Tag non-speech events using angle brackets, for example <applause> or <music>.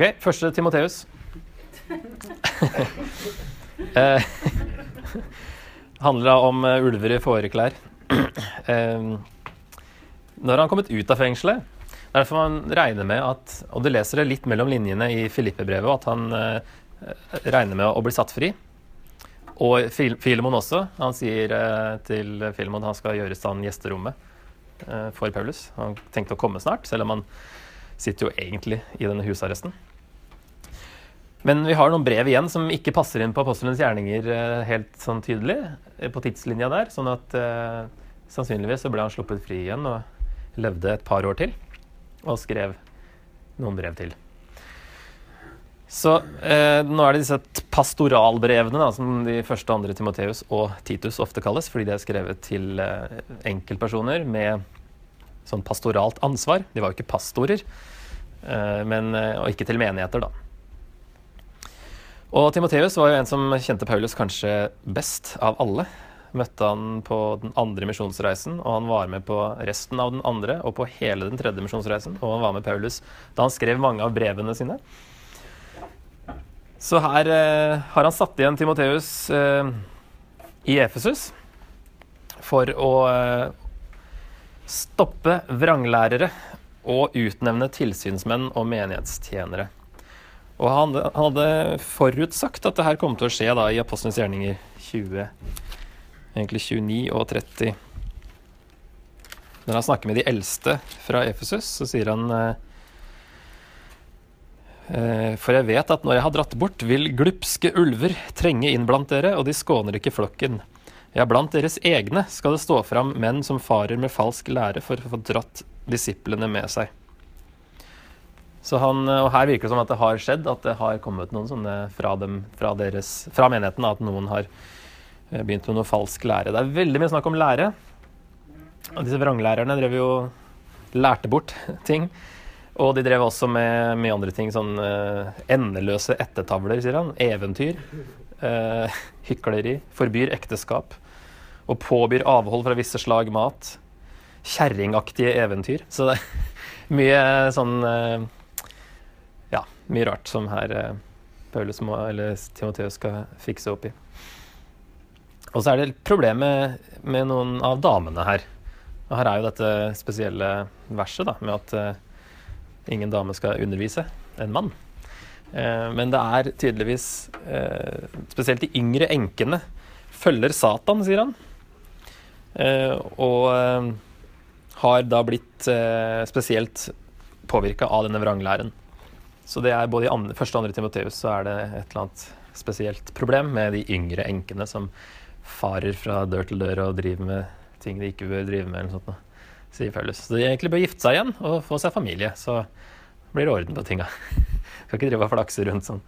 Ok, første Timoteus. <laughs> eh, handler om uh, ulver i fåreklær. eh, når han kommet ut av fengselet Derfor man regner med at Og du leser det litt mellom linjene i Filippe-brevet, at han eh, regner med å bli satt fri. Og Fil Filemon også. Han sier eh, til Filemon han skal gjøre i stand gjesterommet eh, for Paulus. Han tenkte å komme snart, selv om han sitter jo egentlig i denne husarresten. Men vi har noen brev igjen som ikke passer inn på apostlenes gjerninger eh, helt sånn tydelig. eh, På tidslinja der, sånn at eh, sannsynligvis så ble han sluppet fri igjen og levde et par år til. Og skrev noen brev til. Så eh, nå er det disse pastoralbrevene da, som de første og andre Timoteus og Titus ofte kalles, fordi de er skrevet til eh, enkeltpersoner med sånn pastoralt ansvar. De var jo ikke pastorer, eh, men, og ikke til menigheter, da. Og Timoteus var jo en som kjente Paulus kanskje best av alle. Møtte han på den andre misjonsreisen, og han var med på resten av den andre og på hele den tredje misjonsreisen. Og han var med Paulus da han skrev mange av brevene sine. Så her eh, har han satt igjen Timoteus eh, i Efesus for å eh, stoppe vranglærere og utnevne tilsynsmenn og menighetstjenere. Og han, han hadde forutsagt at det her kom til å skje da i Apostlenes gjerninger 20, egentlig 29 og 30. Når han snakker med de eldste fra Efesus, så sier han eh, eh, For jeg vet at når jeg har dratt bort, vil glupske ulver trenge inn blant dere, og de skåner ikke flokken. Ja, blant deres egne skal det stå fram menn som farer med falsk lære for å få dratt disiplene med seg. Så han, og her virker det som at det har skjedd, at det har kommet noen sånne fra, dem, fra, deres, fra menigheten, at noen har eh, begynt med noe falsk lære. Det er veldig mye snakk om lære. Og disse vranglærerne drev jo lærte bort <laughs> ting. Og de drev også med, mye andre ting, sånn uh, endeløse ettertavler, sier han. Eventyr. Uh, <laughs> hykleri. Forbyr ekteskap. Og påbyr avhold fra visse slag mat. Kjerringaktige eventyr. Så det er <laughs> mye sånn eh, Ja, mye rart som her eh, Paulus må, eller Timoteus skal fikse opp i. Og så er det et problem med, noen av damene her. Og her er jo dette spesielle verset da, med at eh, ingen dame skal undervise en mann. Eh, men det er tydeligvis eh, Spesielt de yngre enkene følger Satan, sier han. Eh, og eh, har da blitt spesielt påvirka av denne vranglæren. Så det er både i andre, første og andre Timoteus så er det et eller annet spesielt problem med de yngre enkene som farer fra dør til dør og driver med ting de ikke bør drive med. eller noe sånt, sier Paulus. Så de egentlig bør gifte seg igjen og få seg familie, så blir det orden på tinga. <laughs> Skal ikke drive og flakse rundt sånn.